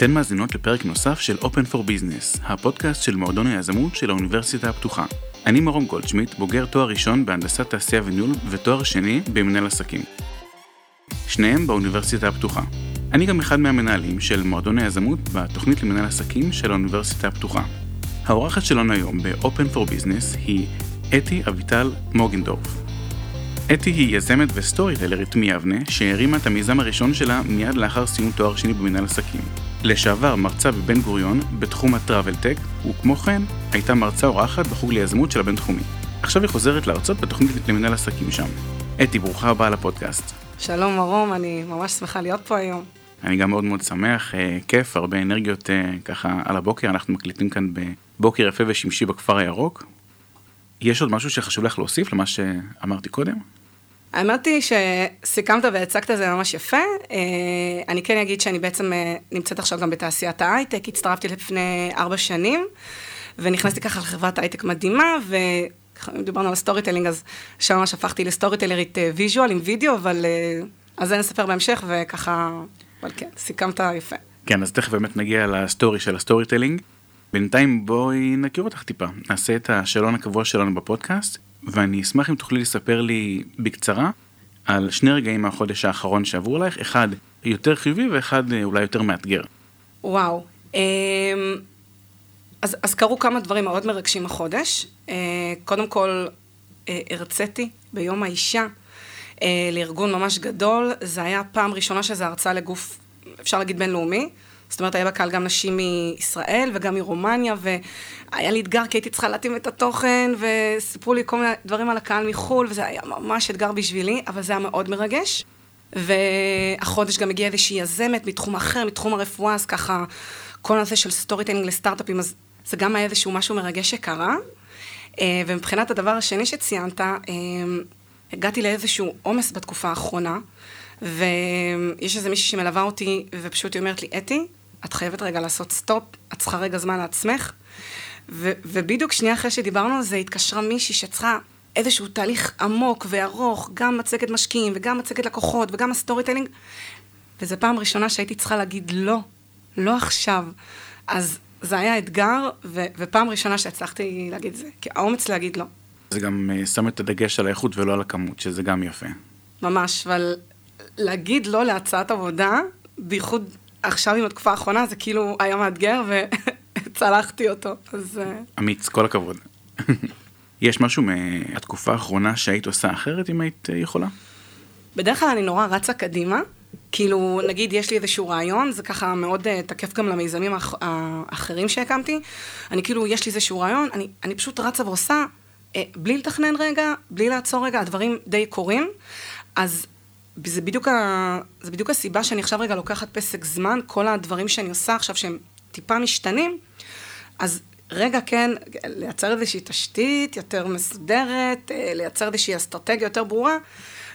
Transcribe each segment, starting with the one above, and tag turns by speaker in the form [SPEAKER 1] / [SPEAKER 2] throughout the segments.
[SPEAKER 1] אתן מאזינות לפרק נוסף של Open for Business, הפודקאסט של מועדון היזמות של האוניברסיטה הפתוחה. אני מרום גולדשמיט, בוגר תואר ראשון בהנדסת תעשייה וניהול ותואר שני במנהל עסקים. שניהם באוניברסיטה הפתוחה. אני גם אחד מהמנהלים של מועדון היזמות בתוכנית למנהל עסקים של האוניברסיטה הפתוחה. האורחת שלנו היום ב-Open for Business היא אתי אביטל מוגנדורף. אתי היא יזמת ו storyטלרית מיבנה, שהרימה את המיזם הראשון שלה מיד לאחר סיום תואר שני במנהל עסקים. לשעבר מרצה בבן גוריון בתחום ה travel tech, וכמו כן הייתה מרצה אורחת בחוג ליזמות של הבינתחומי. עכשיו היא חוזרת להרצות בתוכנית למנהל עסקים שם. אתי, ברוכה הבאה לפודקאסט.
[SPEAKER 2] שלום מרום, אני ממש שמחה להיות פה היום.
[SPEAKER 1] אני גם מאוד מאוד שמח, אה, כיף, הרבה אנרגיות אה, ככה על הבוקר, אנחנו מקליטים כאן בבוקר יפה ושמשי בכפר הירוק. יש עוד משהו שחשוב לך להוסיף למה שאמרתי קודם?
[SPEAKER 2] האמת היא שסיכמת והצגת את זה ממש יפה. אה, אני כן אגיד שאני בעצם אה, נמצאת עכשיו גם בתעשיית ההייטק, הצטרפתי לפני ארבע שנים, ונכנסתי ככה לחברת הייטק מדהימה, ואם דיברנו על storytelling, אז שם ממש הפכתי ל storyטלרית visual עם וידאו, אבל על זה נספר בהמשך, וככה, אבל כן, סיכמת יפה.
[SPEAKER 1] כן, אז תכף באמת נגיע ל story של ה storytelling. בינתיים בואי נכיר אותך טיפה, נעשה את השאלון הקבוע שלנו בפודקאסט, ואני אשמח אם תוכלי לספר לי בקצרה על שני רגעים מהחודש האחרון שעברו עלייך, אחד יותר חיובי ואחד אה, אולי יותר מאתגר.
[SPEAKER 2] וואו, אמ, אז, אז קרו כמה דברים מאוד מרגשים החודש. אה, קודם כל, אה, הרציתי ביום האישה לארגון ממש גדול. זה היה פעם ראשונה שזו הרצאה לגוף, אפשר להגיד בינלאומי. זאת אומרת, היה בקהל גם נשים מישראל וגם מרומניה, והיה לי אתגר כי הייתי צריכה להתאים את התוכן, וסיפרו לי כל מיני דברים על הקהל מחו"ל, וזה היה ממש אתגר בשבילי, אבל זה היה מאוד מרגש. והחודש גם הגיעה איזושהי יזמת מתחום אחר, מתחום הרפואה, אז ככה, כל הנושא של storytelling לסטארט-אפים, אז זה גם היה איזשהו משהו מרגש שקרה. אה, ומבחינת הדבר השני שציינת, אה, הגעתי לאיזשהו עומס בתקופה האחרונה, ויש איזה מישהי שמלווה אותי, ופשוט היא אומרת לי, אתי, את חייבת רגע לעשות stop, את צריכה רגע זמן לעצמך. ו- ובדיוק שנייה אחרי שדיברנו על זה, התקשרה מישהי שצריכה איזשהו תהליך עמוק וארוך, גם מצגת משקיעים, וגם מצגת לקוחות, וגם ה storytelling, וזו פעם ראשונה שהייתי צריכה להגיד לא, לא עכשיו. אז זה היה אתגר, ו- ופעם ראשונה שהצלחתי להגיד זה, כי האומץ להגיד לא.
[SPEAKER 1] זה גם uh, שם את הדגש על האיכות ולא על הכמות, שזה גם יפה.
[SPEAKER 2] ממש, אבל להגיד לא להצעת עבודה, בייחוד עכשיו עם התקופה האחרונה, זה כאילו היה מאתגר וצלחתי אותו, אז... אה,
[SPEAKER 1] אמיץ, כל הכבוד. יש משהו מהתקופה האחרונה שהיית עושה אחרת אם היית אה, יכולה?
[SPEAKER 2] בדרך כלל אני נורא רצה קדימה. כאילו, נגיד, יש לי איזשהו רעיון, זה ככה מאוד uh, תקף גם למיזמים האח, האחרים שהקמתי. אני כאילו, יש לי איזשהו רעיון, אני, אני פשוט רצה ועושה, uh, בלי לתכנן רגע, בלי לעצור רגע, הדברים די קורים. אז זה בדיוק, ה... זה בדיוק הסיבה שאני עכשיו רגע לוקחת פסק זמן, כל הדברים שאני עושה עכשיו שהם טיפה משתנים, אז רגע כן, לייצר איזושהי תשתית יותר מסודרת, אה, לייצר איזושהי אסטרטגיה יותר ברורה,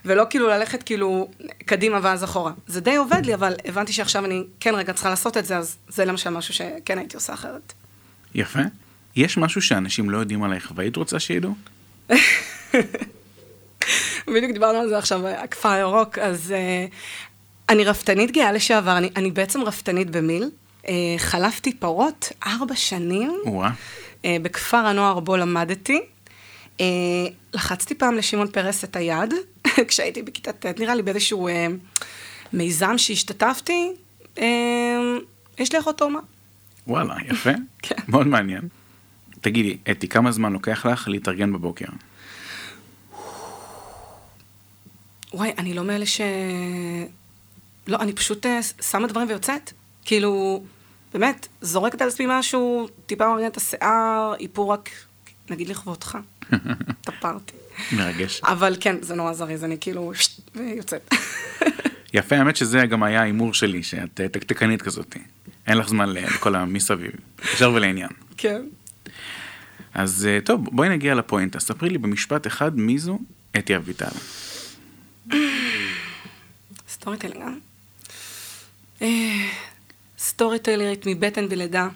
[SPEAKER 2] ולא כאילו ללכת כאילו קדימה ואז אחורה. זה די עובד לי, אבל הבנתי שעכשיו אני כן רגע צריכה לעשות את זה, אז זה למשל משהו שכן הייתי עושה אחרת.
[SPEAKER 1] יפה. יש משהו שאנשים לא יודעים עלייך והיית רוצה שידעו?
[SPEAKER 2] בדיוק דיברנו על זה עכשיו, הכפר הירוק, אז uh, אני רפתנית גאה לשעבר, אני, אני בעצם רפתנית במיל. Uh, חלפתי פרות ארבע שנים. Uh, בכפר הנוער בו למדתי. Uh, לחצתי פעם לשמעון פרס את היד, כשהייתי בכיתה ט', נראה לי באיזשהו uh, מיזם שהשתתפתי, uh, יש לי אחות תאומה.
[SPEAKER 1] וואלה, יפה, כן. מאוד מעניין. תגידי, אתי, כמה זמן לוקח לך להתארגן בבוקר?
[SPEAKER 2] וואי, אני לא מאלה ש... לא, אני פשוט אה, שמה דברים ויוצאת. כאילו, באמת, זורקת על עצמי משהו, טיפה מרגנת את השיער, איפור רק, נגיד לכבודך. טפרתי.
[SPEAKER 1] מרגש.
[SPEAKER 2] אבל כן, זה נורא זריז, אני כאילו, ויוצאת.
[SPEAKER 1] יפה, האמת שזה גם היה ההימור שלי, שאת אה, תקתקנית כזאת. אין לך זמן לכל המסביב. ישר ולעניין.
[SPEAKER 2] כן.
[SPEAKER 1] אז אה, טוב, בואי נגיע לפואנטה. ספרי לי במשפט אחד מי זו אתי אביטל.
[SPEAKER 2] storytelling? סטורי טלרית מבטן ולידה,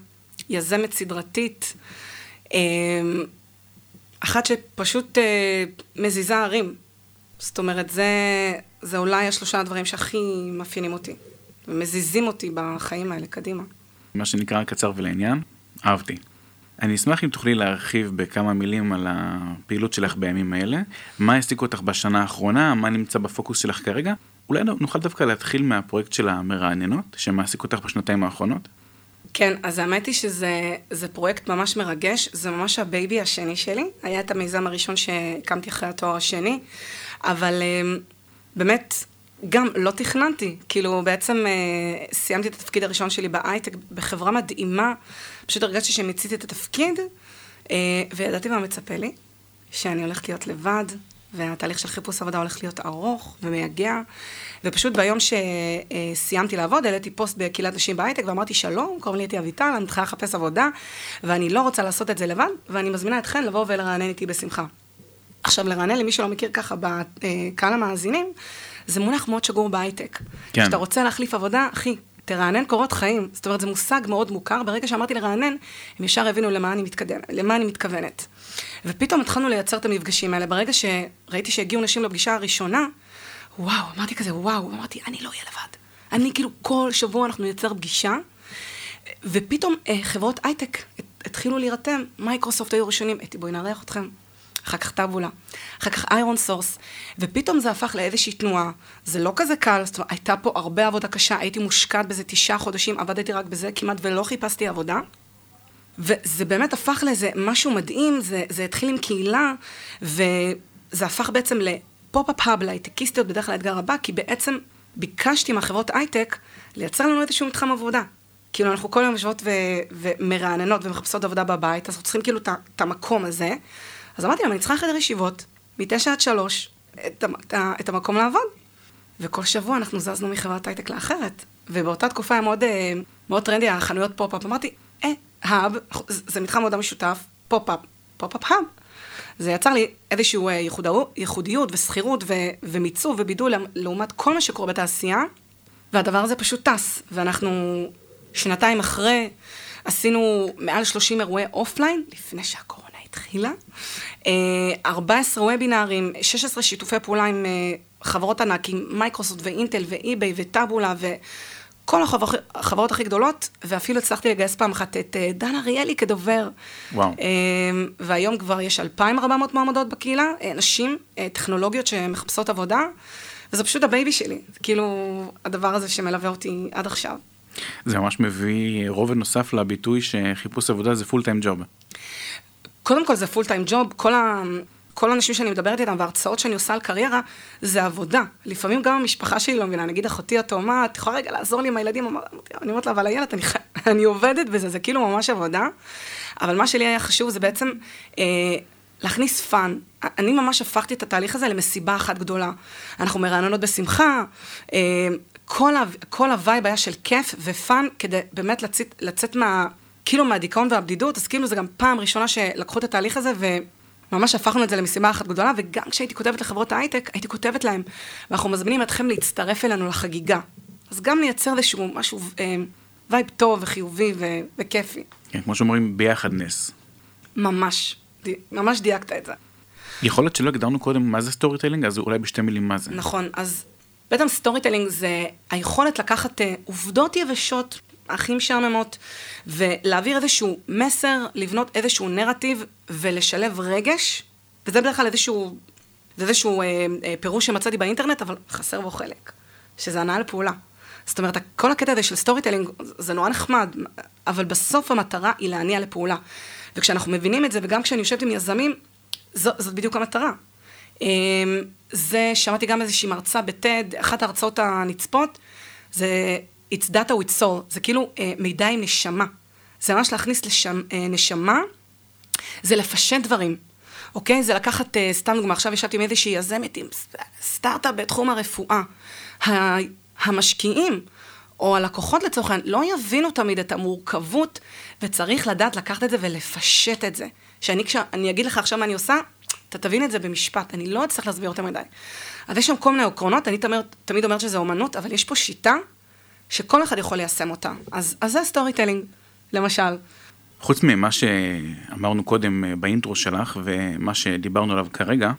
[SPEAKER 2] יזמת סדרתית, אה, אחת שפשוט אה, מזיזה ערים. זאת אומרת, זה, זה אולי השלושה הדברים שהכי מאפיינים אותי, ומזיזים אותי בחיים האלה קדימה.
[SPEAKER 1] מה שנקרא קצר ולעניין. אהבתי. אני אשמח אם תוכלי להרחיב בכמה מילים על הפעילות שלך בימים האלה, מה העסיק אותך בשנה האחרונה, מה נמצא בפוקוס שלך כרגע. אולי נוכל דווקא להתחיל מהפרויקט של המרעננות, שמעסיק אותך בשנתיים האחרונות.
[SPEAKER 2] כן, אז האמת היא שזה פרויקט ממש מרגש, זה ממש ה baby השני שלי. היה את המיזם הראשון שהקמתי אחרי התואר השני, אבל אמ, באמת, גם לא תכננתי. כאילו, בעצם אה, סיימתי את התפקיד הראשון שלי בהייטק בחברה מדהימה, פשוט הרגשתי שמיציתי את התפקיד, אה, וידעתי מה מצפה לי, שאני הולכת להיות לבד, והתהליך של חיפוש עבודה הולך להיות ארוך ומייגע. ופשוט ביום שסיימתי לעבוד, העליתי פוסט בקהילת נשים בהייטק, ואמרתי, שלום, קוראים לי אתי אביטל, אני מתחילה לחפש עבודה, ואני לא רוצה לעשות את זה לבד, ואני מזמינה אתכן לבוא ולרענן איתי בשמחה. עכשיו, לרענן, למי שלא מכיר ככה בקהל המאזינים, זה מונח מאוד שגור בהייטק. כן. כשאתה רוצה להחליף עבודה, אחי, תרענן קורות חיים. זאת אומרת, זה מושג מאוד מוכר. ברגע שאמרתי לרענן, הם ישר הבינו למה אני, מתקדם, למה אני מתכוונת. ופתאום התחלנו לייצר את המפגשים האלה. ברגע שראיתי שהגיעו נשים לפגישה הראשונה, וואו, אמרתי כזה, וואו, אמרתי, אני לא אהיה לבד. אני כאילו, כל שבוע אנחנו נייצר פגישה, ופתאום אה, חברות הייטק התחילו להירתם, מייקרוסופט היו ראשונים, אתי, בואי נארח אתכם. אחר כך Taboola, אחר כך ironSource, ופתאום זה הפך לאיזושהי תנועה. זה לא כזה קל, זאת אומרת, הייתה פה הרבה עבודה קשה, הייתי מושקעת בזה תשעה חודשים, עבדתי רק בזה, כמעט ולא חיפשתי עבודה. וזה באמת הפך לאיזה משהו מדהים, זה, זה התחיל עם קהילה, וזה הפך בעצם ל pop-up hub להייטקיסטיות בגלל האתגר הבא, כי בעצם ביקשתי מהחברות הייטק לייצר לנו איזשהו מתחם עבודה. כאילו, אנחנו כל יום יושבות ו- ומרעננות ומחפשות עבודה בבית, אז אנחנו צריכים כאילו את המקום הזה. אז אמרתי להם, אני צריכה חדר ישיבות, מתשע עד שלוש, את, את, את המקום לעבוד. וכל שבוע אנחנו זזנו מחברת הייטק לאחרת. ובאותה תקופה היה מאוד, אה, מאוד טרנדי, החנויות pop-up. אמרתי, אה, hub, זה מתחם עבודה משותף, pop-up, pop-up hub. זה יצר לי איזושהי אה, ייחודיות וזכירות ומיצוב ובידול לעומת כל מה שקורה בתעשייה, והדבר הזה פשוט טס. ואנחנו שנתיים אחרי עשינו מעל 30 אירועי offline, לפני שהקורונה התחילה. 14 אה, וובינארים, 16 שיתופי פעולה עם אה, חברות ענק, עם Microsoft ו Intel ו eBay ו Taboola וכל החברות הכי גדולות, ואפילו הצלחתי לגייס פעם אחת את אה, דן אריאלי כדובר. וואו. והיום כבר יש 2,400 מועמדות בקהילה, נשים, טכנולוגיות שמחפשות עבודה, וזה פשוט ה baby שלי, כאילו הדבר הזה שמלווה אותי עד עכשיו.
[SPEAKER 1] זה ממש מביא רובד נוסף לביטוי שחיפוש עבודה זה פול טיים ג'וב.
[SPEAKER 2] קודם כל זה full time job, כל, ה... כל האנשים שאני מדברת איתם וההרצאות שאני עושה על קריירה, זה עבודה. לפעמים גם המשפחה שלי לא מבינה, נגיד אחותי התאומה, את יכולה רגע לעזור לי עם הילדים? אני אומרת לה, אבל הילד, אני, אני עובדת בזה, זה כאילו ממש עבודה. אבל מה שלי היה חשוב זה בעצם אה, להכניס fun. אני ממש הפכתי את התהליך הזה למסיבה אחת גדולה. אנחנו מרעננות בשמחה, אה, כל, ה, כל ה vibe היה של כיף ו fun, כדי באמת לצאת, לצאת מה... כאילו מהדיכאון והבדידות, אז כאילו זה גם פעם ראשונה שלקחו את התהליך הזה וממש הפכנו את זה למשימה אחת גדולה, וגם כשהייתי כותבת לחברות ההייטק, הייתי כותבת להם, ואנחנו מזמינים אתכם להצטרף אלינו לחגיגה. אז גם נייצר איזשהו משהו, אה, vibe טוב וחיובי ו- וכיפי.
[SPEAKER 1] כן, כמו שאומרים, ביחד נס.
[SPEAKER 2] ממש, די, ממש דייקת את זה.
[SPEAKER 1] יכול להיות שלא הגדרנו קודם מה זה storytelling, אז אולי בשתי מילים מה זה.
[SPEAKER 2] נכון, אז בעצם storytelling זה היכולת לקחת אה, עובדות יבשות הכי משעממות, ולהעביר איזשהו מסר, לבנות איזשהו נרטיב ולשלב רגש, וזה בדרך כלל איזשהו, זה איזשהו אה, אה, פירוש שמצאתי באינטרנט, אבל חסר בו חלק, שזה הנעה לפעולה. זאת אומרת, כל הקטע הזה של storytelling זה נורא נחמד, אבל בסוף המטרה היא להניע לפעולה. וכשאנחנו מבינים את זה, וגם כשאני יושבת עם יזמים, זו, זאת בדיוק המטרה. אה, זה, שמעתי גם איזושהי מרצה ב TED, אחת ההרצאות הנצפות, זה It's data with soul, זה כאילו אה, מידע עם נשמה. זה ממש להכניס לשם, אה, נשמה, זה לפשט דברים, אוקיי? זה לקחת, אה, סתם דוגמא, עכשיו ישבתי עם איזושהי יזמת עם סטארט-אפ בתחום הרפואה. המשקיעים, או הלקוחות לצורך העניין, לא יבינו תמיד את המורכבות, וצריך לדעת לקחת את זה ולפשט את זה. שאני כשאני אגיד לך עכשיו מה אני עושה, אתה תבין את זה במשפט, אני לא אצטרך להסביר יותר מדי. אז יש שם כל מיני עקרונות, אני תמיד, תמיד אומרת שזה אומנות, אבל יש פה שיטה שכל אחד יכול ליישם אותה. אז, אז זה storytelling, למשל.
[SPEAKER 1] חוץ ממה שאמרנו קודם אה, ב intro שלך ומה שדיברנו עליו כרגע,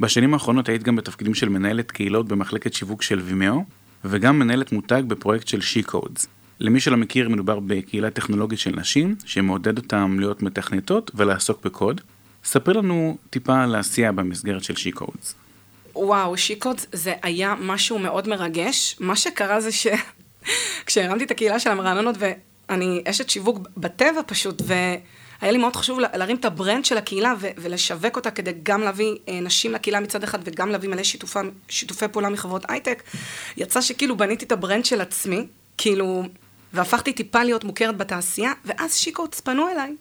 [SPEAKER 1] בשנים האחרונות היית גם בתפקידים של מנהלת קהילות במחלקת שיווק של Vimeo, וגם מנהלת מותג בפרויקט של She-Codes. למי שלא מכיר, מדובר בקהילה טכנולוגית של נשים, שמעודד אותם להיות מתכנתות ולעסוק בקוד. ספר לנו טיפה על העשייה במסגרת של She-Codes.
[SPEAKER 2] וואו, She-Codes זה היה משהו מאוד מרגש. מה שקרה זה ש... כשהרמתי את הקהילה של המרעננות, ואני אשת שיווק בטבע פשוט, והיה לי מאוד חשוב להרים את הברנד של הקהילה ו- ולשווק אותה כדי גם להביא אה, נשים לקהילה מצד אחד וגם להביא מלא שיתופי, שיתופי פעולה מחברות הייטק. יצא שכאילו בניתי את הברנד של עצמי, כאילו, והפכתי טיפה להיות מוכרת בתעשייה, ואז She-Codes פנו אליי.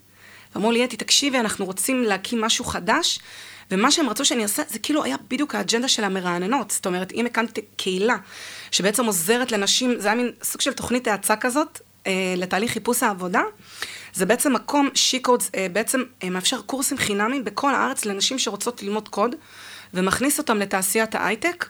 [SPEAKER 2] ואמרו לי, אתי, תקשיבי, אנחנו רוצים להקים משהו חדש, ומה שהם רצו שאני אעשה, זה כאילו היה בדיוק האג'נדה של המרעננות. זאת אומרת, אם הקמתי קהילה שבעצם עוזרת לנשים, זה היה מין סוג של תוכנית האצה כזאת, אה, לתהליך חיפוש העבודה. זה בעצם מקום, ש-She-Codes אה, בעצם אה, מאפשר קורסים חינמיים בכל הארץ לנשים שרוצות ללמוד קוד, ומכניס אותם לתעשיית ההייטק.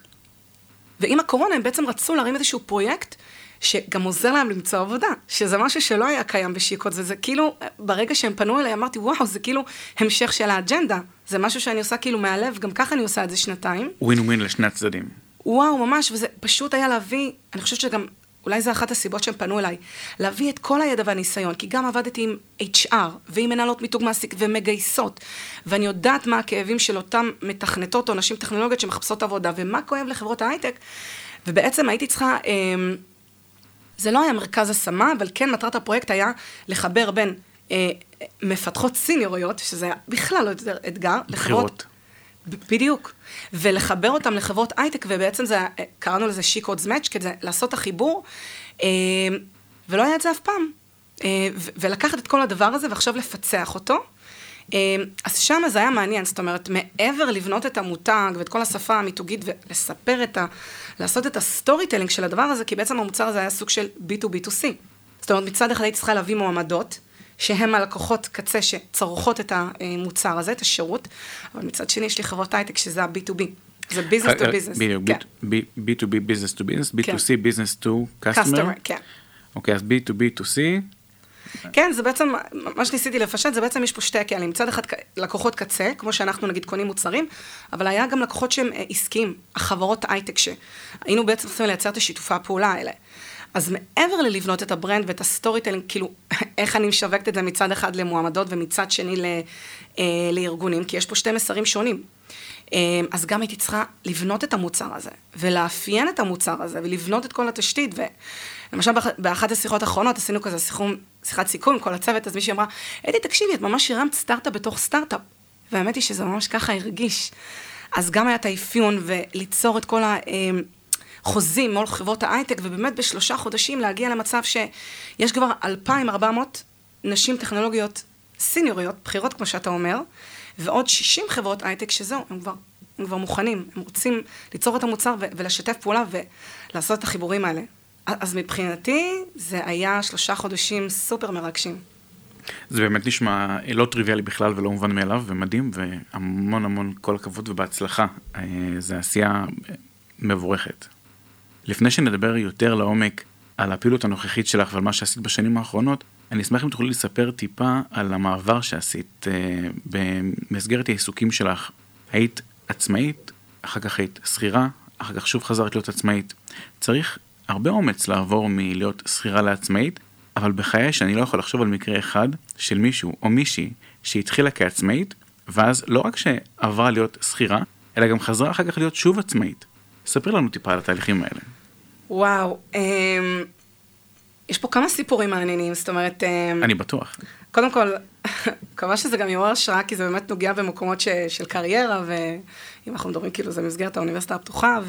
[SPEAKER 2] ועם הקורונה הם בעצם רצו להרים איזשהו פרויקט שגם עוזר להם למצוא עבודה, שזה משהו שלא היה קיים בשיקות, וזה כאילו, ברגע שהם פנו אליי, אמרתי, וואו, זה כאילו המשך של האג'נדה. זה משהו שאני עושה כאילו מהלב, גם ככה אני עושה את זה שנתיים.
[SPEAKER 1] ווין ווין לשני הצדדים.
[SPEAKER 2] וואו, ממש, וזה פשוט היה להביא, אני חושבת שגם, אולי זו אחת הסיבות שהם פנו אליי, להביא את כל הידע והניסיון, כי גם עבדתי עם HR, ועם מנהלות מיתוג מעסיק, ומגייסות, ואני יודעת מה הכאבים של אותן מתכנתות או נשים טכנולוגיות שמחפשות עבודה, ומה כואב לחברות ההייטק, ובעצם הייתי צריכה... אה, זה לא היה מרכז השמה, אבל כן מטרת הפרויקט היה לחבר בין אה, מפתחות סיניוריות, שזה היה בכלל לא יותר אתגר,
[SPEAKER 1] לחברות...
[SPEAKER 2] בדיוק. ולחבר אותם לחברות הייטק, ובעצם זה, קראנו לזה שיקודס מאץ', כדי לעשות את החיבור, אה, ולא היה את זה אף פעם. אה, ולקחת את כל הדבר הזה ועכשיו לפצח אותו. אה, אז שם זה היה מעניין, זאת אומרת, מעבר לבנות את המותג ואת כל השפה המיתוגית ולספר את ה... לעשות את ה storytelling של הדבר הזה, כי בעצם המוצר הזה היה סוג של B2B2C. זאת אומרת, מצד אחד הייתי צריכה להביא מועמדות, שהם הלקוחות קצה שצורכות את המוצר הזה, את השירות, אבל מצד שני יש לי חברות הייטק שזה ה-B2B. זה business to business.
[SPEAKER 1] בדיוק, B2B business to business, B2C business to customer.
[SPEAKER 2] כן.
[SPEAKER 1] אוקיי, אז B2B2C.
[SPEAKER 2] כן, זה בעצם, מה שניסיתי לפשט, זה בעצם יש פה שתי קהלים. מצד אחד לקוחות קצה, כמו שאנחנו נגיד קונים מוצרים, אבל היה גם לקוחות שהם אה, עסקיים, החברות הייטק שהיינו בעצם צריכים לייצר את השיתופי הפעולה האלה. אז מעבר ללבנות את הברנד ואת ה storytelling, כאילו, איך אני משווקת את זה מצד אחד למועמדות ומצד שני ל, אה, לארגונים, כי יש פה שתי מסרים שונים. אה, אז גם הייתי צריכה לבנות את המוצר הזה, ולאפיין את המוצר הזה, ולבנות את כל התשתית, ולמשל באחת השיחות האחרונות עשינו כזה שיחום, שיחת סיכום כל הצוות, אז מישהי אמרה, אדי, תקשיבי, את ממש הרמת סטארט-אפ בתוך סטארט-אפ. והאמת היא שזה ממש ככה הרגיש. אז גם היה את האפיון וליצור את כל ה... אה, חוזים מול חברות ההייטק, ובאמת בשלושה חודשים להגיע למצב שיש כבר 2,400 נשים טכנולוגיות סיניוריות, בכירות כמו שאתה אומר, ועוד 60 חברות הייטק שזהו, הם כבר, הם כבר מוכנים, הם רוצים ליצור את המוצר ולשתף פעולה ולעשות את החיבורים האלה. אז מבחינתי זה היה שלושה חודשים סופר מרגשים.
[SPEAKER 1] זה באמת נשמע לא טריוויאלי בכלל ולא מובן מאליו ומדהים והמון המון כל הכבוד ובהצלחה. אה, זה עשייה מבורכת. לפני שנדבר יותר לעומק על הפעילות הנוכחית שלך ועל מה שעשית בשנים האחרונות, אני אשמח אם תוכלי לספר טיפה על המעבר שעשית אה, במסגרת העיסוקים שלך. היית עצמאית, אחר כך היית שכירה, אחר כך שוב חזרת להיות עצמאית. צריך הרבה אומץ לעבור מלהיות שכירה לעצמאית, אבל בחיי שאני לא יכול לחשוב על מקרה אחד של מישהו או מישהי שהתחילה כעצמאית, ואז לא רק שעברה להיות שכירה, אלא גם חזרה אחר כך להיות שוב עצמאית. ספר לנו טיפה על התהליכים האלה.
[SPEAKER 2] וואו, אמ, יש פה כמה סיפורים מעניינים, זאת אומרת... אמ,
[SPEAKER 1] אני בטוח.
[SPEAKER 2] קודם כל, מקווה שזה גם יעורר השראה, כי זה באמת נוגע במקומות ש, של קריירה, ואם אנחנו מדברים, כאילו, זה במסגרת האוניברסיטה הפתוחה,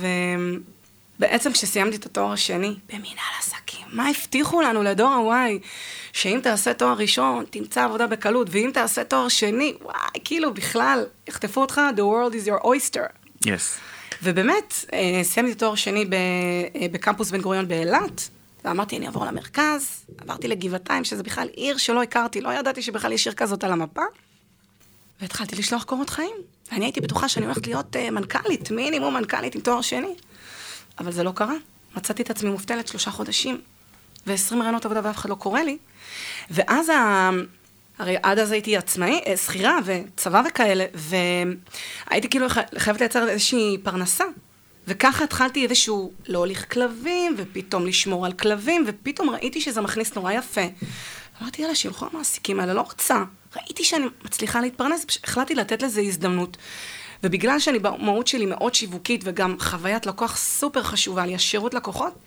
[SPEAKER 2] ובעצם כשסיימתי את התואר השני, במנהל עסקים, מה הבטיחו לנו לדור ה-Y? שאם תעשה תואר ראשון, תמצא עבודה בקלות, ואם תעשה תואר שני, וואי, כאילו, בכלל, יחטפו אותך, the world is your oyster.
[SPEAKER 1] Yes.
[SPEAKER 2] ובאמת, אה, סיימתי תואר שני אה, בקמפוס בן גוריון באילת, ואמרתי, אני אעבור למרכז, עברתי לגבעתיים, שזה בכלל עיר שלא הכרתי, לא ידעתי שבכלל יש עיר כזאת על המפה, והתחלתי לשלוח קורות חיים. ואני הייתי בטוחה שאני הולכת להיות uh, מנכ"לית, מינימום מנכ"לית עם תואר שני. אבל זה לא קרה. מצאתי את עצמי מובטלת שלושה חודשים, ו-20 רעיונות עבודה ואף אחד לא קורא לי. ואז ה... הרי עד אז הייתי עצמאי, אה, שכירה וצבא וכאלה, והייתי כאילו חייבת לייצר איזושהי פרנסה. וככה התחלתי איזשהו להוליך כלבים, ופתאום לשמור על כלבים, ופתאום ראיתי שזה מכניס נורא יפה. אמרתי, יאללה, שילכו המעסיקים האלה, לא רוצה. ראיתי שאני מצליחה להתפרנס, החלטתי לתת לזה הזדמנות. ובגלל שאני במהות שלי מאוד שיווקית, וגם חוויית לקוח סופר חשובה לי, השירות לקוחות,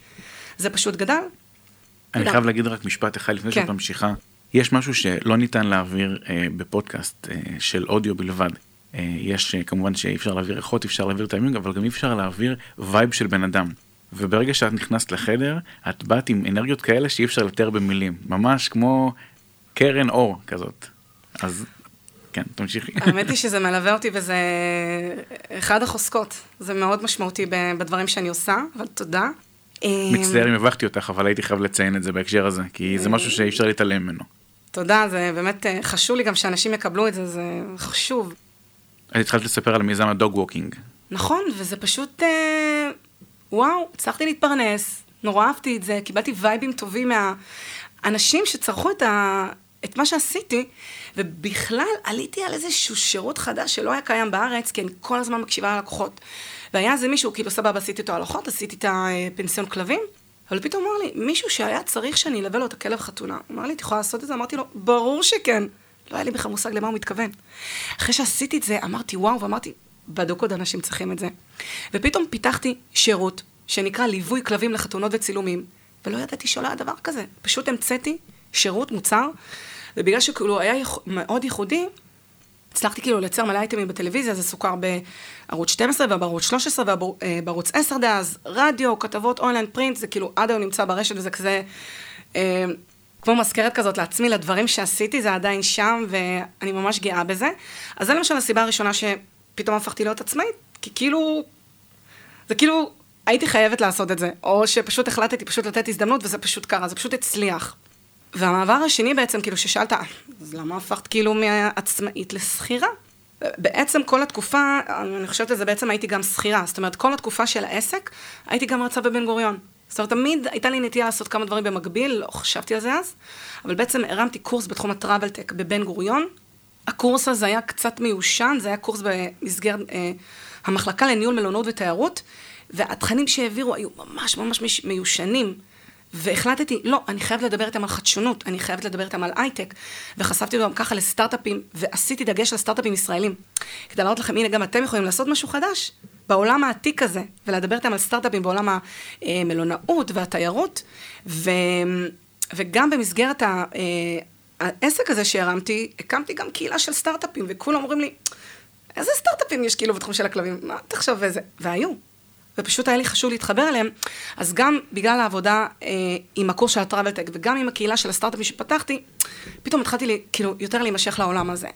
[SPEAKER 2] זה פשוט גדל.
[SPEAKER 1] אני
[SPEAKER 2] תודה.
[SPEAKER 1] חייב להגיד רק משפט אחד לפני
[SPEAKER 2] כן.
[SPEAKER 1] שאת ממשיכה. יש משהו שלא ניתן להעביר אה, בפודקאסט אה, של אודיו בלבד. אה, יש אה, כמובן שאי אפשר להעביר ריחות, אפשר להעביר טיימינג, אבל גם אי אפשר להעביר vibe של בן אדם. וברגע שאת נכנסת לחדר, את באת עם אנרגיות כאלה שאי אפשר לתאר במילים. ממש כמו קרן אור כזאת. אז כן, תמשיכי.
[SPEAKER 2] האמת היא שזה מלווה אותי וזה אחד החוזקות. זה מאוד משמעותי בדברים שאני עושה, אבל תודה.
[SPEAKER 1] מצטער אם הבכתי אותך, אבל הייתי חייב לציין את זה בהקשר הזה, כי זה משהו שאי אפשר להתעלם ממנו.
[SPEAKER 2] תודה, זה באמת אה, חשוב לי גם שאנשים יקבלו את זה, זה חשוב.
[SPEAKER 1] את התחלת לספר על מיזם ה dog walking.
[SPEAKER 2] נכון, וזה פשוט, אה, וואו, הצלחתי להתפרנס, נורא אהבתי את זה, קיבלתי vibe-ים טובים מהאנשים שצרכו את, ה, את מה שעשיתי, ובכלל עליתי על איזשהו שירות חדש שלא היה קיים בארץ, כי אני כל הזמן מקשיבה ללקוחות. והיה איזה מישהו, כאילו סבבה, עשיתי איתו הליכות, עשיתי את הפנסיון כלבים, אבל פתאום אמר לי, מישהו שהיה צריך שאני אלווה לו את הכלב חתונה, אמר לי, את יכולה לעשות את זה? אמרתי לו, ברור שכן. לא היה לי בכלל מושג למה הוא מתכוון. אחרי שעשיתי את זה, אמרתי, וואו, ואמרתי, בדוק עוד אנשים צריכים את זה. ופתאום פיתחתי שירות שנקרא ליווי כלבים לחתונות וצילומים, ולא ידעתי שלא היה דבר כזה. פשוט המצאתי שירות, מוצר, ובגלל שכאילו היה יכ... מאוד ייחודי, הצלחתי כאילו לייצר מלא אייטמים בטלוויזיה, זה סוכר בערוץ 12 ובערוץ 13 ובערוץ 10 דאז, רדיו, כתבות אונליין, פרינט, זה כאילו עד היום נמצא ברשת וזה כזה, אה, כמו מזכרת כזאת לעצמי, לדברים שעשיתי, זה עדיין שם, ואני ממש גאה בזה. אז זה למשל הסיבה הראשונה שפתאום הפכתי להיות עצמאית, כי כאילו, זה כאילו, הייתי חייבת לעשות את זה, או שפשוט החלטתי פשוט לתת הזדמנות וזה פשוט קרה, זה פשוט הצליח. והמעבר השני בעצם, כאילו ששאלת, "אה, אז למה הפכת כאילו מעצמאית לשכירה? בעצם כל התקופה, אני חושבת על בעצם הייתי גם שכירה. זאת אומרת, כל התקופה של העסק, הייתי גם מרצה בבן גוריון. זאת אומרת, תמיד הייתה לי נטייה לעשות כמה דברים במקביל, לא חשבתי על זה אז, אבל בעצם הרמתי קורס בתחום הטראבל טק בבן גוריון. הקורס הזה היה קצת מיושן, זה היה קורס במסגרת אה, המחלקה לניהול מלונות ותיירות, והתכנים שהעבירו היו ממש ממש מש- מיושנים. והחלטתי, לא, אני חייבת לדבר איתם על חדשנות, אני חייבת לדבר איתם על הייטק, וחשפתי אותם ככה לסטארט-אפים, ועשיתי דגש על סטארט-אפים ישראלים. כדי להראות לכם, הנה, גם אתם יכולים לעשות משהו חדש בעולם העתיק הזה, ולדבר איתם על סטארט-אפים בעולם המלונאות והתיירות, ו... וגם במסגרת ה... אה, העסק הזה שהרמתי, הקמתי גם קהילה של סטארט-אפים, וכולם אומרים לי, איזה סטארט-אפים יש כאילו בתחום של הכלבים? מה תחשוב איזה? והיו. ופשוט היה לי חשוב להתחבר אליהם. אז גם בגלל העבודה אה, עם הקורס של הטראבל-טק וגם עם הקהילה של הסטארט-אפים שפתחתי, פתאום התחלתי לי, כאילו יותר להימשך לעולם הזה.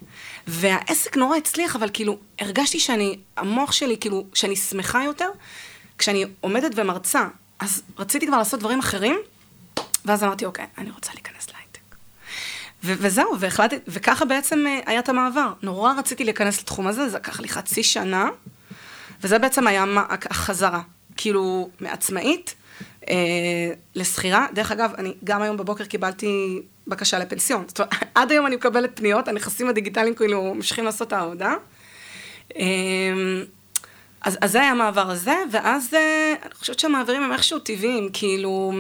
[SPEAKER 2] והעסק נורא הצליח, אבל כאילו הרגשתי שאני, המוח שלי, כאילו, שאני שמחה יותר, כשאני עומדת ומרצה, אז רציתי כבר לעשות דברים אחרים, ואז אמרתי, אוקיי, אני רוצה להיכנס להייטק. ו- וזהו, והחלטתי, וככה בעצם אה, היה את המעבר. נורא רציתי להיכנס לתחום הזה, זה לקח לי חצי שנה, וזה בעצם היה החזרה. כאילו, מעצמאית אה, לשכירה. דרך אגב, אני גם היום בבוקר קיבלתי בקשה לפנסיון. זאת אומרת, עד היום אני מקבלת פניות, הנכסים הדיגיטליים כאילו ממשיכים לעשות את העבודה. אה, אז, אז זה היה המעבר הזה, ואז אה, אני חושבת שהמעברים הם איכשהו טבעיים, כאילו,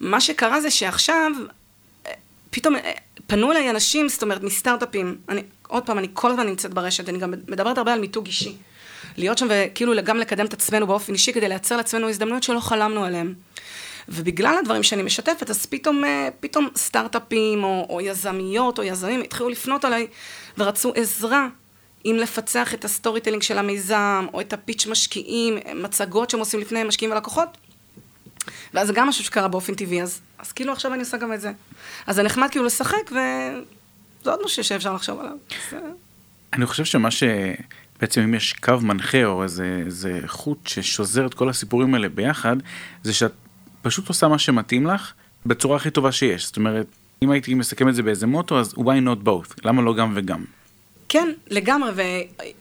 [SPEAKER 2] מה שקרה זה שעכשיו, אה, פתאום אה, פנו אליי אנשים, זאת אומרת, מסטארט-אפים, אני, עוד פעם, אני כל הזמן נמצאת ברשת, אני גם מדברת הרבה על מיתוג אישי. להיות שם וכאילו גם לקדם את עצמנו באופן אישי, כדי לייצר לעצמנו הזדמנויות שלא חלמנו עליהן. ובגלל הדברים שאני משתפת, אז פתאום, אה, פתאום סטארט-אפים או, או יזמיות או יזמים התחילו לפנות עליי ורצו עזרה אם לפצח את ה storytelling של המיזם, או את ה pitch משקיעים, מצגות שהם עושים לפני משקיעים ולקוחות. ואז זה גם משהו שקרה באופן טבעי, אז, אז כאילו עכשיו אני עושה גם את זה. אז זה נחמד כאילו לשחק, וזה עוד משהו שאפשר לחשוב עליו.
[SPEAKER 1] אני חושב שמה ש... בעצם אם יש קו מנחה או איזה, איזה חוט ששוזר את כל הסיפורים האלה ביחד, זה שאת פשוט עושה מה שמתאים לך בצורה הכי טובה שיש. זאת אומרת, אם הייתי מסכם את זה באיזה מוטו, אז why not both? למה לא גם וגם?
[SPEAKER 2] כן, לגמרי,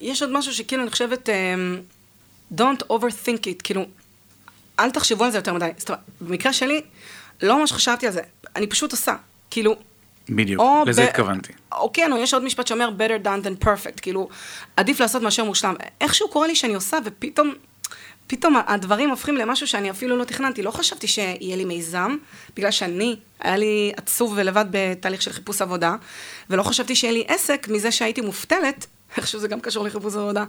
[SPEAKER 2] ויש עוד משהו שכאילו אני חושבת, um, don't overthink it, כאילו, אל תחשבו על זה יותר מדי. זאת אומרת, במקרה שלי, לא ממש חשבתי על זה, אני פשוט עושה, כאילו...
[SPEAKER 1] בדיוק,
[SPEAKER 2] או
[SPEAKER 1] לזה
[SPEAKER 2] ב-
[SPEAKER 1] התכוונתי.
[SPEAKER 2] או כן, או יש עוד משפט שאומר better done than perfect, כאילו, עדיף לעשות מאשר מושלם. איכשהו קורה לי שאני עושה, ופתאום פתאום הדברים הופכים למשהו שאני אפילו לא תכננתי. לא חשבתי שיהיה לי מיזם, בגלל שאני, היה לי עצוב ולבד בתהליך של חיפוש עבודה, ולא חשבתי שיהיה לי עסק מזה שהייתי מופתלת, איכשהו זה גם קשור לחיפוש עבודה.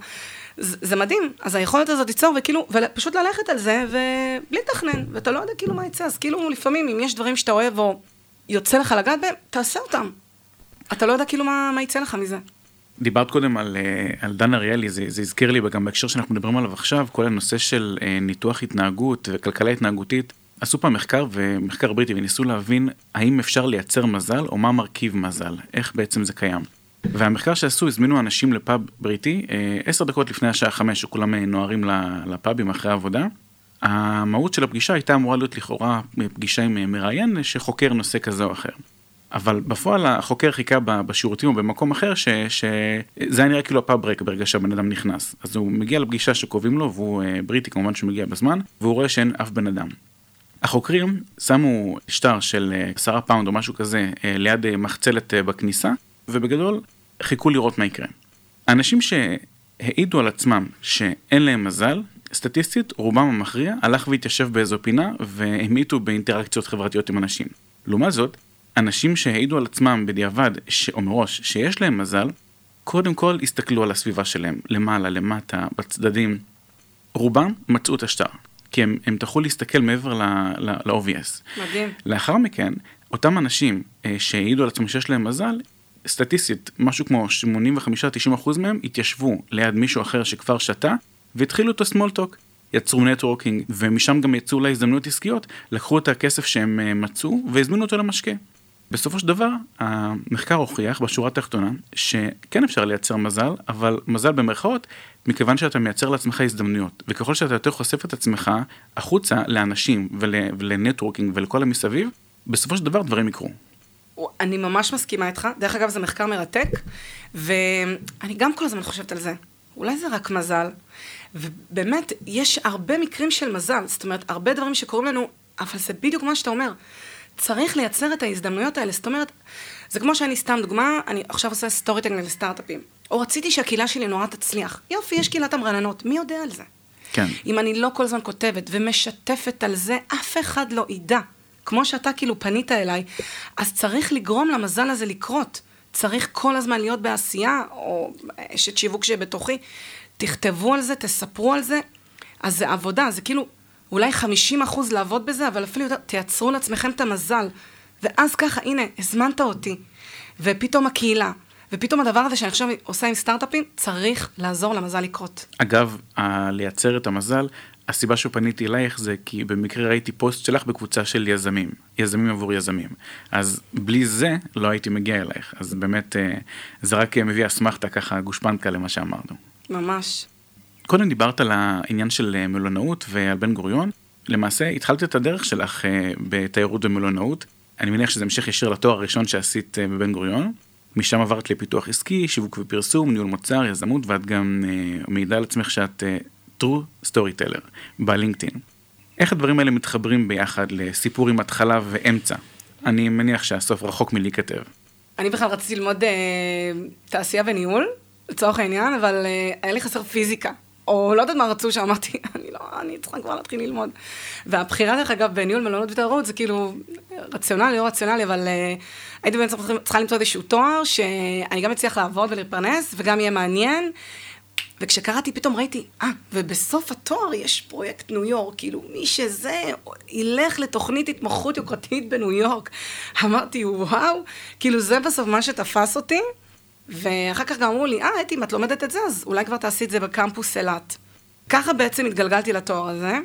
[SPEAKER 2] זה, זה מדהים, אז היכולת הזאת ליצור, וכאילו, ופשוט ללכת על זה, ובלי לתכנן, ואתה לא יודע כאילו מה יצא, אז כאילו לפעמים, אם יש דברים שאתה אוהב או יוצא לך לגעת בהם, תעשה אותם. אתה לא יודע כאילו מה, מה יצא לך מזה.
[SPEAKER 1] דיברת קודם על, אה, על דן אריאלי, זה, זה הזכיר לי גם בהקשר שאנחנו מדברים עליו עכשיו, כל הנושא של אה, ניתוח התנהגות וכלכלה התנהגותית. עשו פעם מחקר ומחקר בריטי וניסו להבין האם אפשר לייצר מזל או מה מרכיב מזל, איך בעצם זה קיים. והמחקר שעשו, הזמינו אנשים לפאב בריטי, אה, עשר דקות לפני השעה חמש, שכולם נוהרים לפאבים אחרי העבודה. המהות של הפגישה הייתה אמורה להיות לכאורה פגישה עם מראיין שחוקר נושא כזה או אחר. אבל בפועל החוקר חיכה בשירותים או במקום אחר שזה היה נראה כאילו הפאב ריק ברגע שהבן אדם נכנס. אז הוא מגיע לפגישה שקובעים לו והוא אה, בריטי כמובן שהוא מגיע בזמן והוא רואה שאין אף בן אדם. החוקרים שמו שטר של אה, עשרה פאונד או משהו כזה אה, ליד מחצלת בכניסה ובגדול חיכו לראות מה יקרה. האנשים שהעידו על עצמם שאין להם מזל, סטטיסטית רובם המכריע הלך והתיישב באיזו פינה והמיתו באינטראקציות חברתיות עם אנשים. לעומת זאת, אנשים שהעידו על עצמם בדיעבד, ש... או מראש, שיש להם מזל, קודם כל הסתכלו על הסביבה שלהם, למעלה, למטה, בצדדים. רובם מצאו את השטר, כי הם, הם תוכלו להסתכל מעבר ל-obvious.
[SPEAKER 2] מדהים.
[SPEAKER 1] לאחר מכן, אותם אנשים אה, שהעידו על עצמם שיש להם מזל, סטטיסטית, משהו כמו 85-90% מהם התיישבו ליד מישהו אחר שכבר שתה, והתחילו את ה small talk. יצרו networking, ומשם גם יצאו להזדמנויות עסקיות, לקחו את הכסף שהם אה, מצאו והזמינו אותו למשקה. בסופו של דבר, המחקר הוכיח בשורה התחתונה שכן אפשר לייצר מזל, אבל מזל במרכאות, מכיוון שאתה מייצר לעצמך הזדמנויות, וככל שאתה יותר חושף את עצמך החוצה לאנשים ול, ול networking ולכל המסביב, בסופו של דבר דברים יקרו.
[SPEAKER 2] אני ממש מסכימה איתך, דרך אגב זה מחקר מרתק, ואני גם כל הזמן חושבת על זה. אולי זה רק מזל, ובאמת, יש הרבה מקרים של מזל, זאת אומרת, הרבה דברים שקורים לנו, אבל זה בדיוק מה שאתה אומר. צריך לייצר את ההזדמנויות האלה. זאת אומרת, זה כמו שאני סתם דוגמה, אני עכשיו עושה סטורי טנגל לסטארט-אפים. או רציתי שהקהילה שלי נורא תצליח. יופי, יש קהילת המרננות, מי יודע על זה?
[SPEAKER 1] כן.
[SPEAKER 2] אם אני לא כל הזמן כותבת ומשתפת על זה, אף אחד לא ידע. כמו שאתה כאילו פנית אליי, אז צריך לגרום למזל הזה לקרות. צריך כל הזמן להיות בעשייה, או אשת שיווק שבתוכי. תכתבו על זה, תספרו על זה. אז זה עבודה, זה כאילו אולי 50 אחוז לעבוד בזה, אבל אפילו יותר, תייצרו לעצמכם את המזל. ואז ככה, הנה, הזמנת אותי, ופתאום הקהילה, ופתאום הדבר הזה שאני עכשיו עושה עם סטארט-אפים, צריך לעזור למזל לקרות.
[SPEAKER 1] אגב, ה- לייצר את המזל, הסיבה שפניתי אלייך זה כי במקרה ראיתי פוסט שלך בקבוצה של יזמים, יזמים עבור יזמים. אז בלי זה לא הייתי מגיע אלייך, אז באמת אה, זה רק מביא אסמכתה ככה גושפנקה למה שאמרנו.
[SPEAKER 2] ממש.
[SPEAKER 1] קודם דיברת על העניין של אה, מלונאות ועל בן גוריון. למעשה התחלת את הדרך שלך אה, בתיירות ומלונאות. אני מניח שזה המשך ישיר לתואר הראשון שעשית אה, בבן גוריון. משם עברת לפיתוח עסקי, שיווק ופרסום, ניהול מוצר, יזמות, ואת גם מעידה על עצמך שאת true storyteller בלינקדאין. איך הדברים האלה מתחברים ביחד לסיפור עם התחלה ואמצע? אני מניח שהסוף רחוק מלהיכתב.
[SPEAKER 2] אני בכלל רציתי ללמוד אה, תעשייה וניהול, לצורך העניין, אבל אה, היה לי חסר פיזיקה. או לא יודעת מה רצו שאמרתי, אני לא, אני צריכה כבר להתחיל ללמוד. והבחירה, דרך אגב, בניהול מלונות ותיירות זה כאילו רציונלי, לא רציונלי, אבל uh, הייתי בעצם צריכה למצוא איזשהו תואר, שאני גם אצליח לעבוד ולהתפרנס, וגם יהיה מעניין. וכשקראתי, פתאום ראיתי, אה, ובסוף התואר יש פרויקט ניו יורק, כאילו, מי שזה, ילך לתוכנית התמחות יוקרתית בניו יורק. אמרתי, וואו, כאילו, זה בסוף מה שתפס אותי. ואחר כך גם אמרו לי, אה, אתי, אם את לומדת את זה, אז אולי כבר תעשי את זה בקמפוס אילת. ככה בעצם התגלגלתי לתואר הזה,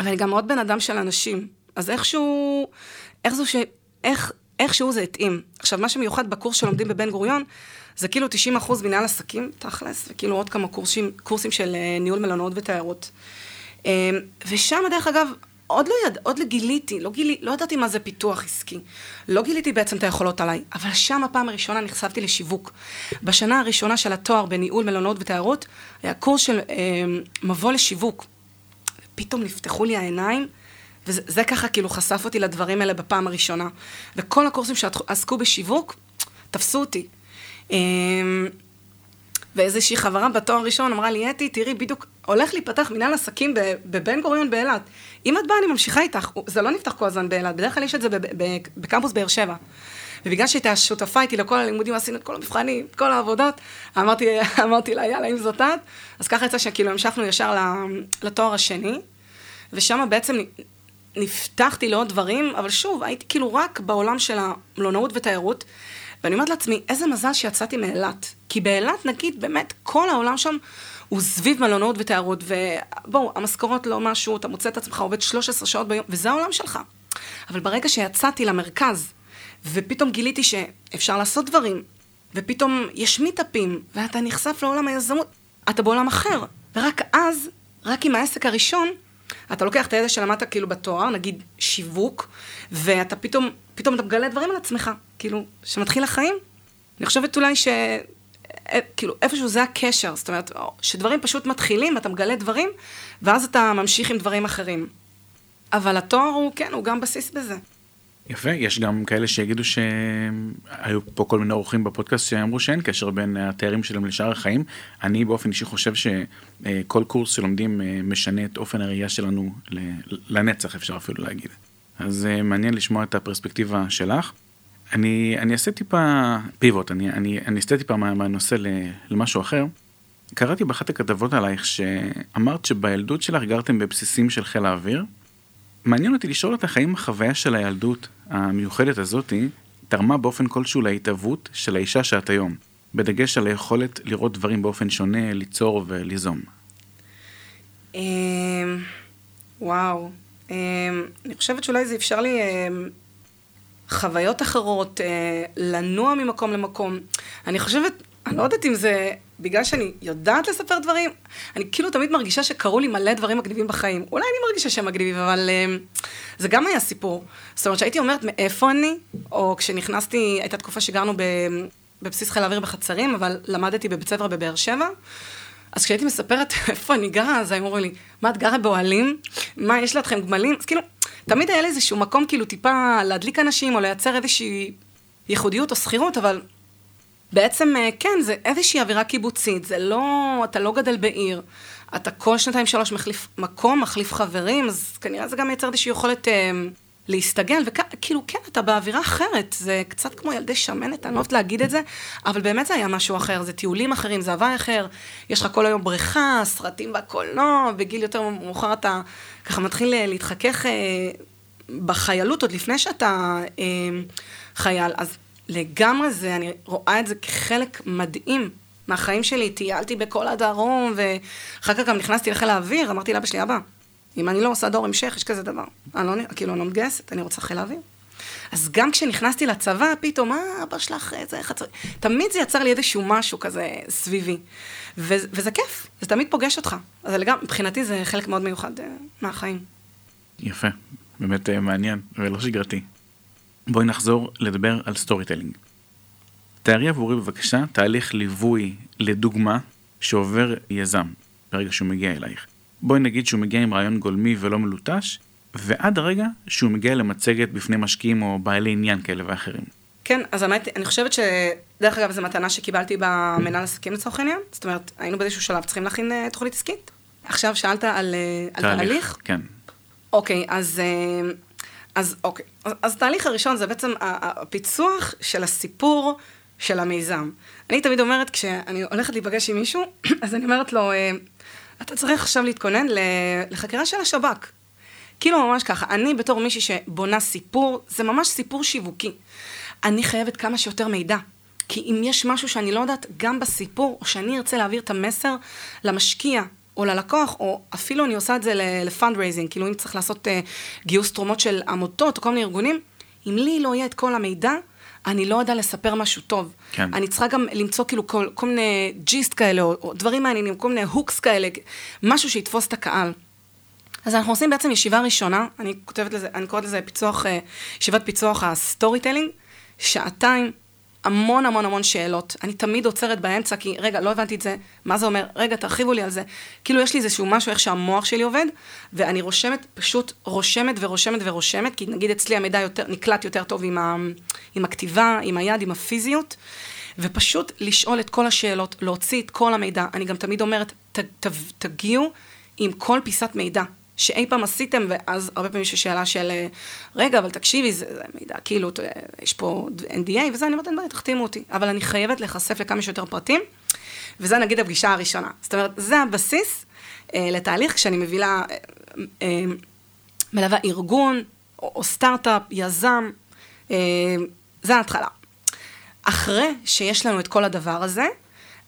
[SPEAKER 2] אבל אני גם מאוד בן אדם של אנשים. אז איכשהו, איך זו ש... איך, איכשהו זה התאים. עכשיו, מה שמיוחד בקורס שלומדים בבן גוריון, זה כאילו 90 אחוז מנהל עסקים, תכלס, וכאילו עוד כמה קורסים, קורסים של אה, ניהול מלונות ותיירות. אה, ושם, דרך אגב, עוד לא, יד, עוד גיליתי, לא, גילי, לא ידעתי מה זה פיתוח עסקי. לא גיליתי בעצם את היכולות עליי, אבל שם הפעם הראשונה נחשפתי לשיווק. בשנה הראשונה של התואר בניהול מלונות ותיירות, היה קורס של אה, מבוא לשיווק. פתאום נפתחו לי העיניים, וזה ככה כאילו חשף אותי לדברים האלה בפעם הראשונה. וכל הקורסים שעסקו בשיווק, תפסו אותי. אה, ואיזושהי חברה בתואר ראשון אמרה לי, אתי, תראי, בדיוק הולך להיפתח מנהל עסקים בבן גוריון באילת. אם את באה, אני ממשיכה איתך. זה לא נפתח כל הזמן באילת, בדרך כלל יש את זה בקמפוס באר שבע. ובגלל שהייתה שותפה איתי לכל הלימודים, עשינו את כל המבחנים, את כל העבודות, אמרתי, אמרתי לה, יאללה, אם זאת את, אז ככה יצא שכאילו המשכנו ישר לתואר השני, ושם בעצם נפתחתי לעוד דברים, אבל שוב, הייתי כאילו רק בעולם של המלונאות ותיירות, ואני אומרת לעצמי, איזה מזל שיצאתי מאילת. כי באילת, נגיד, באמת, כל העולם שם הוא סביב מלונאות ותיירות, ובואו, המשכורות לא משהו, אתה מוצא את עצמך עובד 13 שעות ביום, וזה העולם שלך. אבל ברגע שיצאתי למרכז, ופתאום גיליתי שאפשר לעשות דברים, ופתאום יש מיטאפים, ואתה נחשף לעולם היזמות, אתה בעולם אחר. ורק אז, רק עם העסק הראשון, אתה לוקח את הידע שלמדת כאילו בתואר, נגיד שיווק, ואתה פתאום, פתאום אתה מגלה דברים על עצמך, כאילו, שמתחיל החיים. אני חושבת אולי ש... אה, כאילו, איפשהו זה הקשר, זאת אומרת, שדברים פשוט מתחילים, אתה מגלה דברים, ואז אתה ממשיך עם דברים אחרים. אבל התואר הוא, כן, הוא גם בסיס בזה.
[SPEAKER 1] יפה, יש גם כאלה שיגידו שהיו פה כל מיני אורחים בפודקאסט שאמרו שאין קשר בין התארים שלהם לשאר החיים. אני באופן אישי חושב שכל קורס שלומדים אה, משנה את אופן הראייה שלנו לנצח, אפשר אפילו להגיד. אז אה, מעניין לשמוע את הפרספקטיבה שלך. אני, אני אעשה טיפה פיבוט, אני, אני, אני אעשה טיפה מה, מהנושא למשהו אחר. קראתי באחת הכתבות עלייך שאמרת שבילדות שלך גרתם בבסיסים של חיל האוויר. מעניין אותי לשאול אותך האם החוויה של הילדות המיוחדת הזאתי תרמה באופן כלשהו להתהוות של האישה שאת היום, בדגש על היכולת לראות דברים באופן שונה, ליצור וליזום.
[SPEAKER 2] אמ, וואו, אני חושבת שאולי זה אפשר לי אמ, חוויות אחרות, אה, לנוע ממקום למקום. אני חושבת, אני לא יודעת אם זה בגלל שאני יודעת לספר דברים, אני כאילו תמיד מרגישה שקרו לי מלא דברים מגניבים בחיים. אולי אני מרגישה שהם מגניבים, אבל uh, זה גם היה סיפור. זאת אומרת שהייתי אומרת מאיפה אני, או כשנכנסתי, הייתה תקופה שגרנו בבסיס חיל האוויר בחצרים, אבל למדתי בבית ספר בבאר שבע. אז כשהייתי מספרת איפה אני גרה, אז היו אומרים לי, מה, את גרה באוהלים? מה, יש לכם גמלים? אז כאילו, תמיד היה לי איזשהו מקום כאילו טיפה להדליק אנשים, או לייצר איזושהי ייחודיות או שכירות, אבל בעצם, אה, כן, זה איזושהי אווירה קיבוצית, זה לא, אתה לא גדל בעיר, אתה כל שנתיים שלוש מחליף מקום, מחליף חברים, אז כנראה זה גם מייצר איזושהי יכולת אה, להסתגל, וכאילו, כן, אתה באווירה אחרת, זה קצת כמו ילדי שמנת, אני לא אוהבת להגיד את זה, אבל באמת זה היה משהו אחר, זה טיולים אחרים, זה הוואי אחר, יש לך כל היום בריכה, סרטים והקולנוע, בגיל יותר מאוחר אתה ככה מתחיל אה, להתחכך אה, בחיילות, עוד לפני שאתה אה, חייל, אז לגמרי זה, אני רואה את זה כחלק מדהים מהחיים שלי. טיילתי בכל הדרום, ואחר כך גם נכנסתי לחיל האוויר, אמרתי לאבא שלי, אבא, אם אני לא עושה דור המשך, יש כזה דבר. אני לא, כאילו, אני לא מתגייסת, אני רוצה חיל האוויר. אז גם כשנכנסתי לצבא, פתאום, אה, אבא שלך, איזה חצר... תמיד זה יצר לי איזשהו משהו כזה סביבי. ו- וזה כיף, זה תמיד פוגש אותך. אז לגמרי, מבחינתי זה חלק מאוד מיוחד uh, מהחיים.
[SPEAKER 1] יפה, באמת uh, מעניין ולא שגרתי. בואי נחזור לדבר על storytelling. תארי עבורי בבקשה תהליך ליווי לדוגמה שעובר יזם ברגע שהוא מגיע אלייך. בואי נגיד שהוא מגיע עם רעיון גולמי ולא מלוטש, ועד הרגע שהוא מגיע למצגת בפני משקיעים או בעלי עניין כאלה ואחרים.
[SPEAKER 2] כן, אז האמת, אני חושבת שדרך אגב זו מתנה שקיבלתי במנהל עסקים לצורך העניין. זאת אומרת, היינו באיזשהו שלב צריכים להכין uh, תוכנית עסקית. עכשיו שאלת על, uh, על תהליך?
[SPEAKER 1] כן.
[SPEAKER 2] אוקיי, אז uh, אז אוקיי, אז, אז התהליך הראשון זה בעצם הפיצוח של הסיפור של המיזם. אני תמיד אומרת, כשאני הולכת להיפגש עם מישהו, אז אני אומרת לו, אתה צריך עכשיו להתכונן לחקירה של השב"כ. כאילו ממש ככה, אני בתור מישהי שבונה סיפור, זה ממש סיפור שיווקי. אני חייבת כמה שיותר מידע. כי אם יש משהו שאני לא יודעת, גם בסיפור, או שאני ארצה להעביר את המסר למשקיע, או ללקוח, או אפילו אני עושה את זה ל fundraising, כאילו אם צריך לעשות uh, גיוס תרומות של עמותות או כל מיני ארגונים, אם לי לא יהיה את כל המידע, אני לא יודע לספר משהו טוב.
[SPEAKER 1] כן.
[SPEAKER 2] אני צריכה גם למצוא כאילו כל, כל מיני gist כאלה, או, או דברים מעניינים, כל מיני hooks כאלה, משהו שיתפוס את הקהל. אז אנחנו עושים בעצם ישיבה ראשונה, אני כותבת לזה, אני קוראת לזה פיצוח, אה, ישיבת פיצוח ה storytelling, שעתיים, המון המון המון שאלות. אני תמיד עוצרת באמצע, כי רגע, לא הבנתי את זה, מה זה אומר? רגע, תרחיבו לי על זה. כאילו, יש לי איזשהו משהו, איך שהמוח שלי עובד, ואני רושמת, פשוט רושמת ורושמת ורושמת, כי נגיד אצלי המידע יותר, נקלט יותר טוב עם, ה, עם הכתיבה, עם היד, עם הפיזיות. ופשוט לשאול את כל השאלות, להוציא את כל המידע. אני גם תמיד אומרת, ת, ת, תגיעו עם כל פיסת מידע. שאי פעם עשיתם, ואז הרבה פעמים יש שאלה של, רגע, אבל תקשיבי, זה, זה מידע, כאילו, יש פה NDA וזה, אני אומרת, אין בעיה, תחתימו אותי. אבל אני חייבת להיחשף לכמה שיותר פרטים, וזה נגיד הפגישה הראשונה. זאת אומרת, זה הבסיס אה, לתהליך כשאני מביאה, אה, אה, מלווה ארגון, או, או סטארט-אפ, יזם, אה, זה ההתחלה. אחרי שיש לנו את כל הדבר הזה,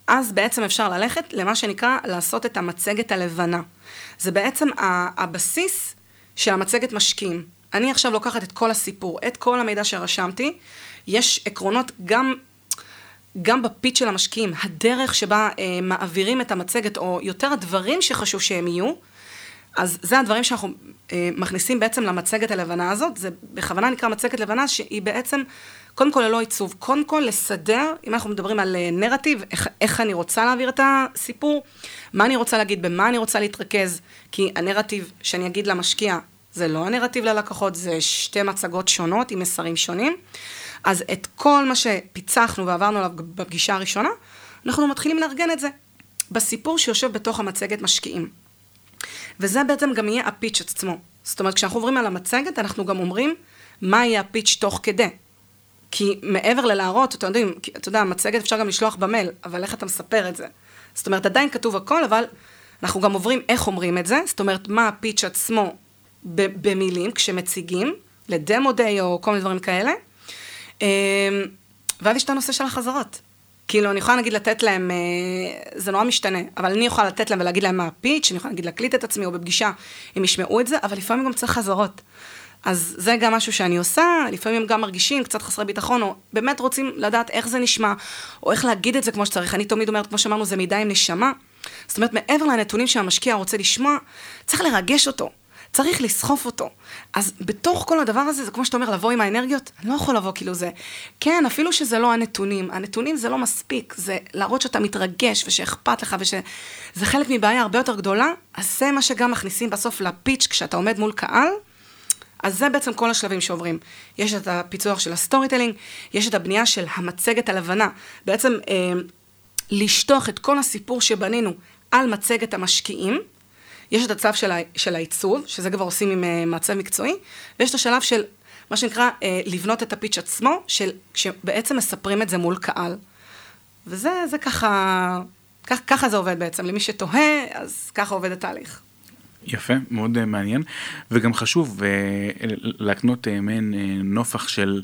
[SPEAKER 2] אז בעצם אפשר ללכת למה שנקרא לעשות את המצגת הלבנה. זה בעצם הבסיס של המצגת משקיעים. אני עכשיו לוקחת את כל הסיפור, את כל המידע שרשמתי, יש עקרונות גם, גם בפיץ של המשקיעים, הדרך שבה אה, מעבירים את המצגת, או יותר הדברים שחשוב שהם יהיו, אז זה הדברים שאנחנו אה, מכניסים בעצם למצגת הלבנה הזאת, זה בכוונה נקרא מצגת לבנה, שהיא בעצם, קודם כל ללא עיצוב, קודם כל לסדר, אם אנחנו מדברים על אה, נרטיב, איך, איך אני רוצה להעביר את הסיפור, מה אני רוצה להגיד, במה אני רוצה להתרכז, כי הנרטיב שאני אגיד למשקיע, זה לא הנרטיב ללקוחות, זה שתי מצגות שונות עם מסרים שונים. אז את כל מה שפיצחנו ועברנו עליו בפגישה הראשונה, אנחנו מתחילים לארגן את זה בסיפור שיושב בתוך המצגת משקיעים. וזה בעצם גם יהיה הפיץ' עצמו. זאת אומרת, כשאנחנו עוברים על המצגת, אנחנו גם אומרים מה יהיה הפיץ' תוך כדי. כי מעבר ללהראות, אתם יודעים, אתה יודע, מצגת אפשר גם לשלוח במייל, אבל איך אתה מספר את זה? זאת אומרת, עדיין כתוב הכל, אבל אנחנו גם עוברים איך אומרים את זה, זאת אומרת, מה הפיץ' עצמו במילים, כשמציגים, לדמו דיי או כל מיני דברים כאלה. אמ, ואז יש את הנושא של החזרות. כאילו, אני יכולה נגיד לתת להם, אה, זה נורא משתנה, אבל אני יכולה לתת להם ולהגיד להם מה הפיץ', אני יכולה נגיד להקליט את עצמי או בפגישה, הם ישמעו את זה, אבל לפעמים גם צריך חזרות. אז זה גם משהו שאני עושה, לפעמים גם מרגישים קצת חסרי ביטחון, או באמת רוצים לדעת איך זה נשמע, או איך להגיד את זה כמו שצריך. אני תמיד אומרת, כמו שאמרנו, זה מידע עם נשמה. זאת אומרת, מעבר לנתונים שהמשקיע רוצה לשמוע, צריך לרגש אותו. צריך לסחוף אותו. אז בתוך כל הדבר הזה, זה כמו שאתה אומר, לבוא עם האנרגיות, אני לא יכול לבוא כאילו זה. כן, אפילו שזה לא הנתונים, הנתונים זה לא מספיק, זה להראות שאתה מתרגש ושאכפת לך ושזה חלק מבעיה הרבה יותר גדולה, אז זה מה שגם מכניסים בסוף לפיץ' כשאתה עומד מול קהל. אז זה בעצם כל השלבים שעוברים. יש את הפיצוח של ה storytelling, יש את הבנייה של המצגת הלבנה. בעצם אה, לשטוח את כל הסיפור שבנינו על מצגת המשקיעים, יש את הצד של, ה, של העיצוב, שזה כבר עושים עם אה, מעצב מקצועי, ויש את השלב של מה שנקרא אה, לבנות את ה pitch עצמו, של, שבעצם מספרים את זה מול קהל. וזה זה ככה, כך, ככה זה עובד בעצם, למי שתוהה, אז ככה עובד התהליך.
[SPEAKER 1] יפה, מאוד אה, מעניין, וגם חשוב אה, להקנות אה, מעין נופך של...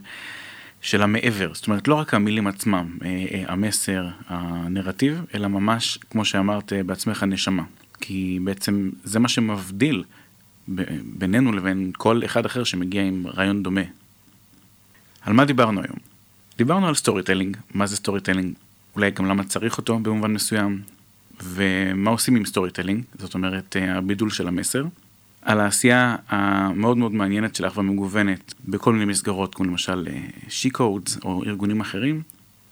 [SPEAKER 1] של המעבר, זאת אומרת לא רק המילים עצמם, המסר, הנרטיב, אלא ממש, כמו שאמרת בעצמך, נשמה. כי בעצם זה מה שמבדיל בינינו לבין כל אחד אחר שמגיע עם רעיון דומה. על מה דיברנו היום? דיברנו על storytelling, מה זה storytelling, אולי גם למה צריך אותו במובן מסוים, ומה עושים עם storytelling, זאת אומרת אה, הבידול של המסר, על העשייה המאוד מאוד מעניינת שלך ומגוונת בכל מיני מסגרות, כמו למשל She Codes אה, או ארגונים אחרים,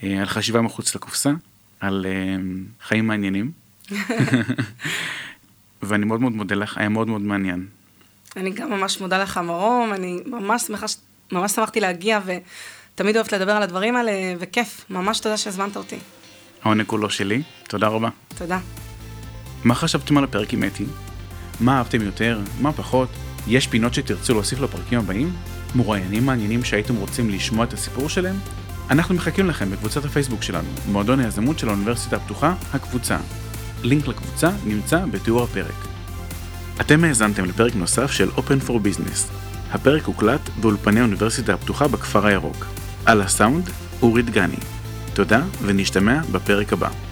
[SPEAKER 1] אה, על חשיבה מחוץ לקופסה, על חיים מעניינים. ואני מאוד מאוד מודה לך, היה מאוד מאוד מעניין.
[SPEAKER 2] אני גם ממש מודה לך, מרום, אני ממש שמחה, ממש שמחתי להגיע, ותמיד אוהבת לדבר על הדברים האלה, וכיף, ממש תודה שהזמנת אותי.
[SPEAKER 1] העונג כולו שלי, תודה רבה.
[SPEAKER 2] תודה.
[SPEAKER 1] מה חשבתם על הפרק עם אתי? מה אהבתם יותר? מה פחות? יש פינות שתרצו להוסיף לפרקים הבאים? מוראיינים מעניינים שהייתם רוצים לשמוע את הסיפור שלהם? אנחנו מחכים לכם בקבוצת הפייסבוק שלנו, מועדון היזמות של האוניברסיטה הפתוחה, הקבוצה. לינק לקבוצה נמצא בתיאור הפרק. אתם האזנתם לפרק נוסף של Open for Business. הפרק הוקלט באולפני האוניברסיטה הפתוחה בכפר הירוק. על הסאונד, אורי דגני. תודה ונשתמע בפרק הבא.